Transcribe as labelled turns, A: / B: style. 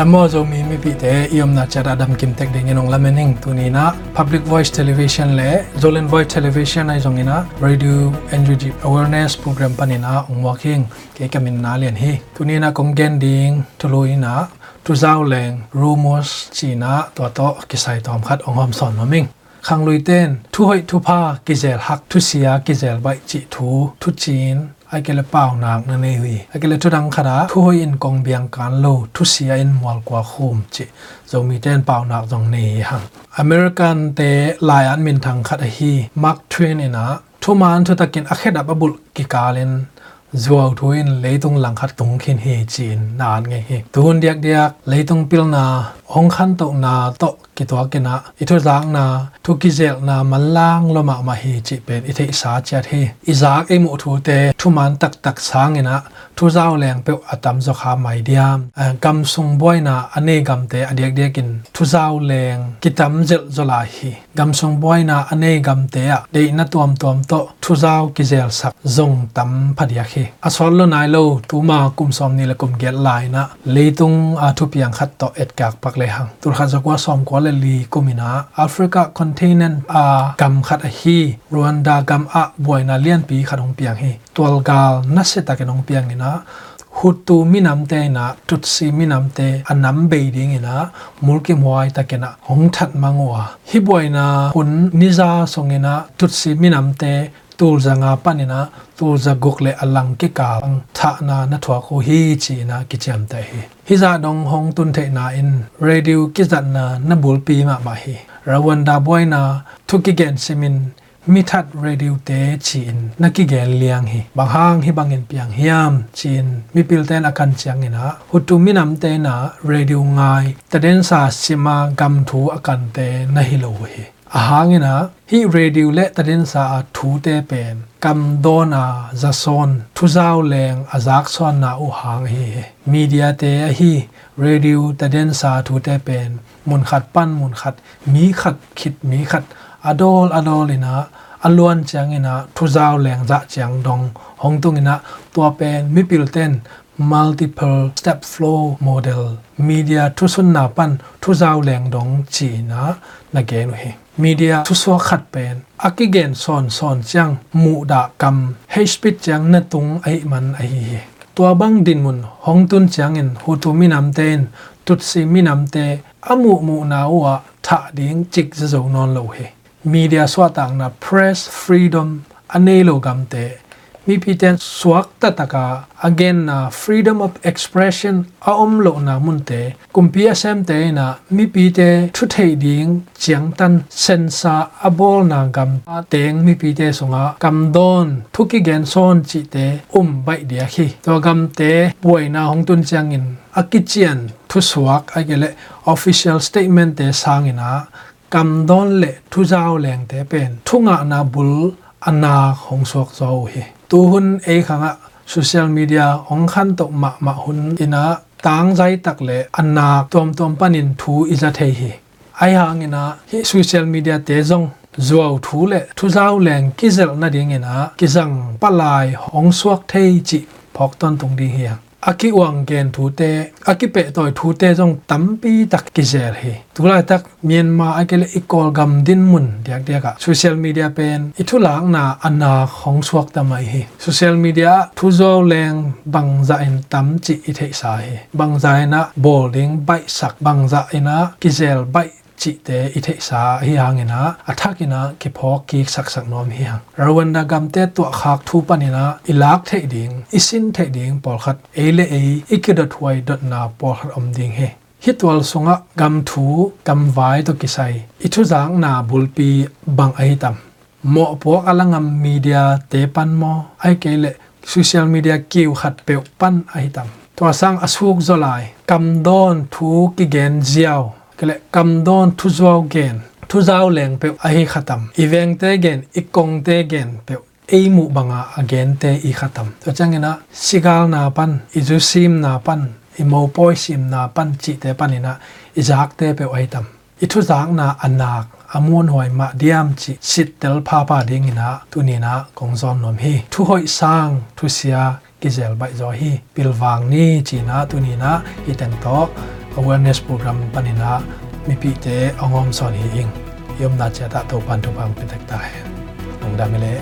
A: ดัมโมโซมีมีพิเตอิอมนาจาระดัมกิมเทคเดงินองละเมนิงตุนีนะ Public Voice Television เล่ Zolan Voice Television ไอซงอินะ Radio NGG Awareness Program ปันินะองวาคิงเกกามินนาเลียนฮีตุนีนะคงเกนดิงทุลุยนะทุเจ้าแรงรูมอสจีนะตัวโตกิไซตอมคัดองหอมสอนมามิงขังลุยเต้นทุ่ยทุพากิเจลฮักทุเสียกิเจลใบจิทูทุจีน ai kele pau nak na nei hui ai kele thu dang khara thu hoi in kong biang kan lo thu sia in mwal kwa khum chi zo mi ten pau nak zong nei hang american te lai an min thang khat hi mark twain ina thu man thu takin akhet ab abul ki kalen zuaw thuin leitung langkhat tung khin hi chin nan nge hi tun diak diak leitung pil na ong khan to na to ki to ke na i thu zang na thu ki zel na man lang lo ma ma hi chi pen i thei sa chat hi i zak e mu thu te thu man tak tak sang ina thu zau leng pe atam zo kha mai diam kam sung boy na ane gam te adiak diak in thu zau leng ki tam zel zo la hi gam sung boy na ane gam te a de na tuam tuam to thu zau ki zel sak zong tam phadia khi asol lo nai lo tu ma kum som ni la kum get lai na leitung a thu piang khat to et kak pak le hang tur kha zakwa som ko le li kumina africa continent, a gam khat a hi, rwanda gam a boina lian pi khat hong piang hi. Tol gal na se ta ke nong piang ni na hutu minam te na tutsi minam te anam be ding ina mulki mwai ta kena hong that mangwa hi boina hun niza songena tutsi minam te tul zanga panina tul za gokle alang ke ka tha na na thwa ko hi chi na ki cham ta hi. Hi za dong hong tun the na in radio ki zan na na bul pi ma ma hi. Rawanda boy na thu ki gen simin mi that radio te chin na ki gen liang hi. Bang hang hi bangin piang hiam chin mi pil ten akan chiang ina. Hutu minam te na radio ngai. Taden sa sima gam thu akan te na hi lo hi. အဟာငင်နာဟီရေဒီယိုလက်တရင်စာထူတဲပန်ကမ်ဒိုနာဇာဆွန်ထူဇောလန်အဇာခဆွန်နာအူဟာငဟီမီဒီယာတဲဟီရေဒီယိုတရင်စာထူတဲပန်မွန်ခတ်ပန်မွန်ခတ်မီခတ်ခစ်မီခတ်အဒေါလ်အဒေါလ်လနာအလွန်ချန်ငနာထူဇောလန်ဇာချန်ဒုံဟောင်တုငနာตัวเป็นมิปิลเตน multiple step flow model. Media thu sun na pan thu zau leng dong chi na na ge no he. Media thu so khat pen akigen son son chang mu da kam. He speed chang na tung ai man ai hi tua bang din mun hong tun chang in hu tu mi nam ten. Tut si mi nam te. Amu mu na wa tha ding chik zo non lo he. Media swa tang na press freedom ane gam te mi pi ten suak ta taka again na freedom of expression a om lo na mun te. Kumpi sem te na mi pi te thu thei ding chiang tan sen sa abol na gam a teng mi pi te songa kam don thu ki gen son chi te um bai dia khi to gam te buai na hong tun chiang in akichian thu suak a gele official statement te sangina kam don le thu zau leng te pen. Thunga na bul ana hong sok zo hi tu hun e khanga, social media, ong khan to ma ma hun, ina, tang zai tak le, anna tom tom panin, thu iza thei hi ai hang ina, hi social media te zong zuaw thu le, thu zau leng kizel na ding ina kizang palai hong suak thei chi, phok ton tung ding hi aki wang gen thu te aki pe toy thu te jong tampi tak ki zer hi tula tak myanmar akele ikol gam din mun diak diak a social media pen ithu lang na anna khong suak ta mai hi social media thu zo leng bang za in tam chi i thei sa hi bang za na bowling bai sak bang za ina ki zel bai chi te i the sa hi hangena athakina ki phok ki sak sak nom hi hang rawanda gam te to khak thu panina ilak the ding isin the ding pol khat ele e ikidot hoài dot na pol khat om ding he hitwal sunga gam thu gam vai to kisai ithu jang na bulpi bang ai tam mo po alangam media te pan mo ai kele social media kiu khat pe pan ai tam to sang asuk zolai kam don thu ki gen ziao kele kam don thu zwaw gen thu zaw leng pe a hi khatam. Event te gen, ikong te gen pe ei mu banga again te i khatam. To changena sigal na pan izu sim na pan i poi sim na pan, chi te panina i jak te pe oi tam. I thu zang na anak amun hoi ma diam chi, sit tel pha pa ding ina tu ni na kong zon nom hi. Thu hoi sang, thu sia ki zel bai zo hi. Pilwang ni chi na, tu ni na, i teng to awareness program panina mi pi te ongom son hi ing. Yom na cha ta to pan to pang pe tak ta he ong da mele